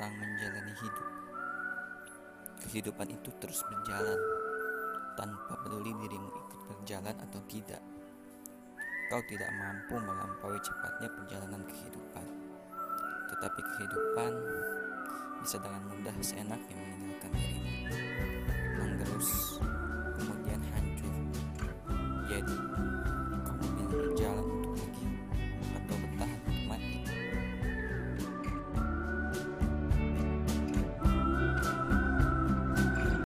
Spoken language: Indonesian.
tentang menjalani hidup. Kehidupan itu terus berjalan tanpa peduli dirimu ikut berjalan atau tidak. Kau tidak mampu melampaui cepatnya perjalanan kehidupan. Tetapi kehidupan bisa dengan mudah seenaknya meninggalkan dirimu. Menggerus, kemudian hancur. Jadi,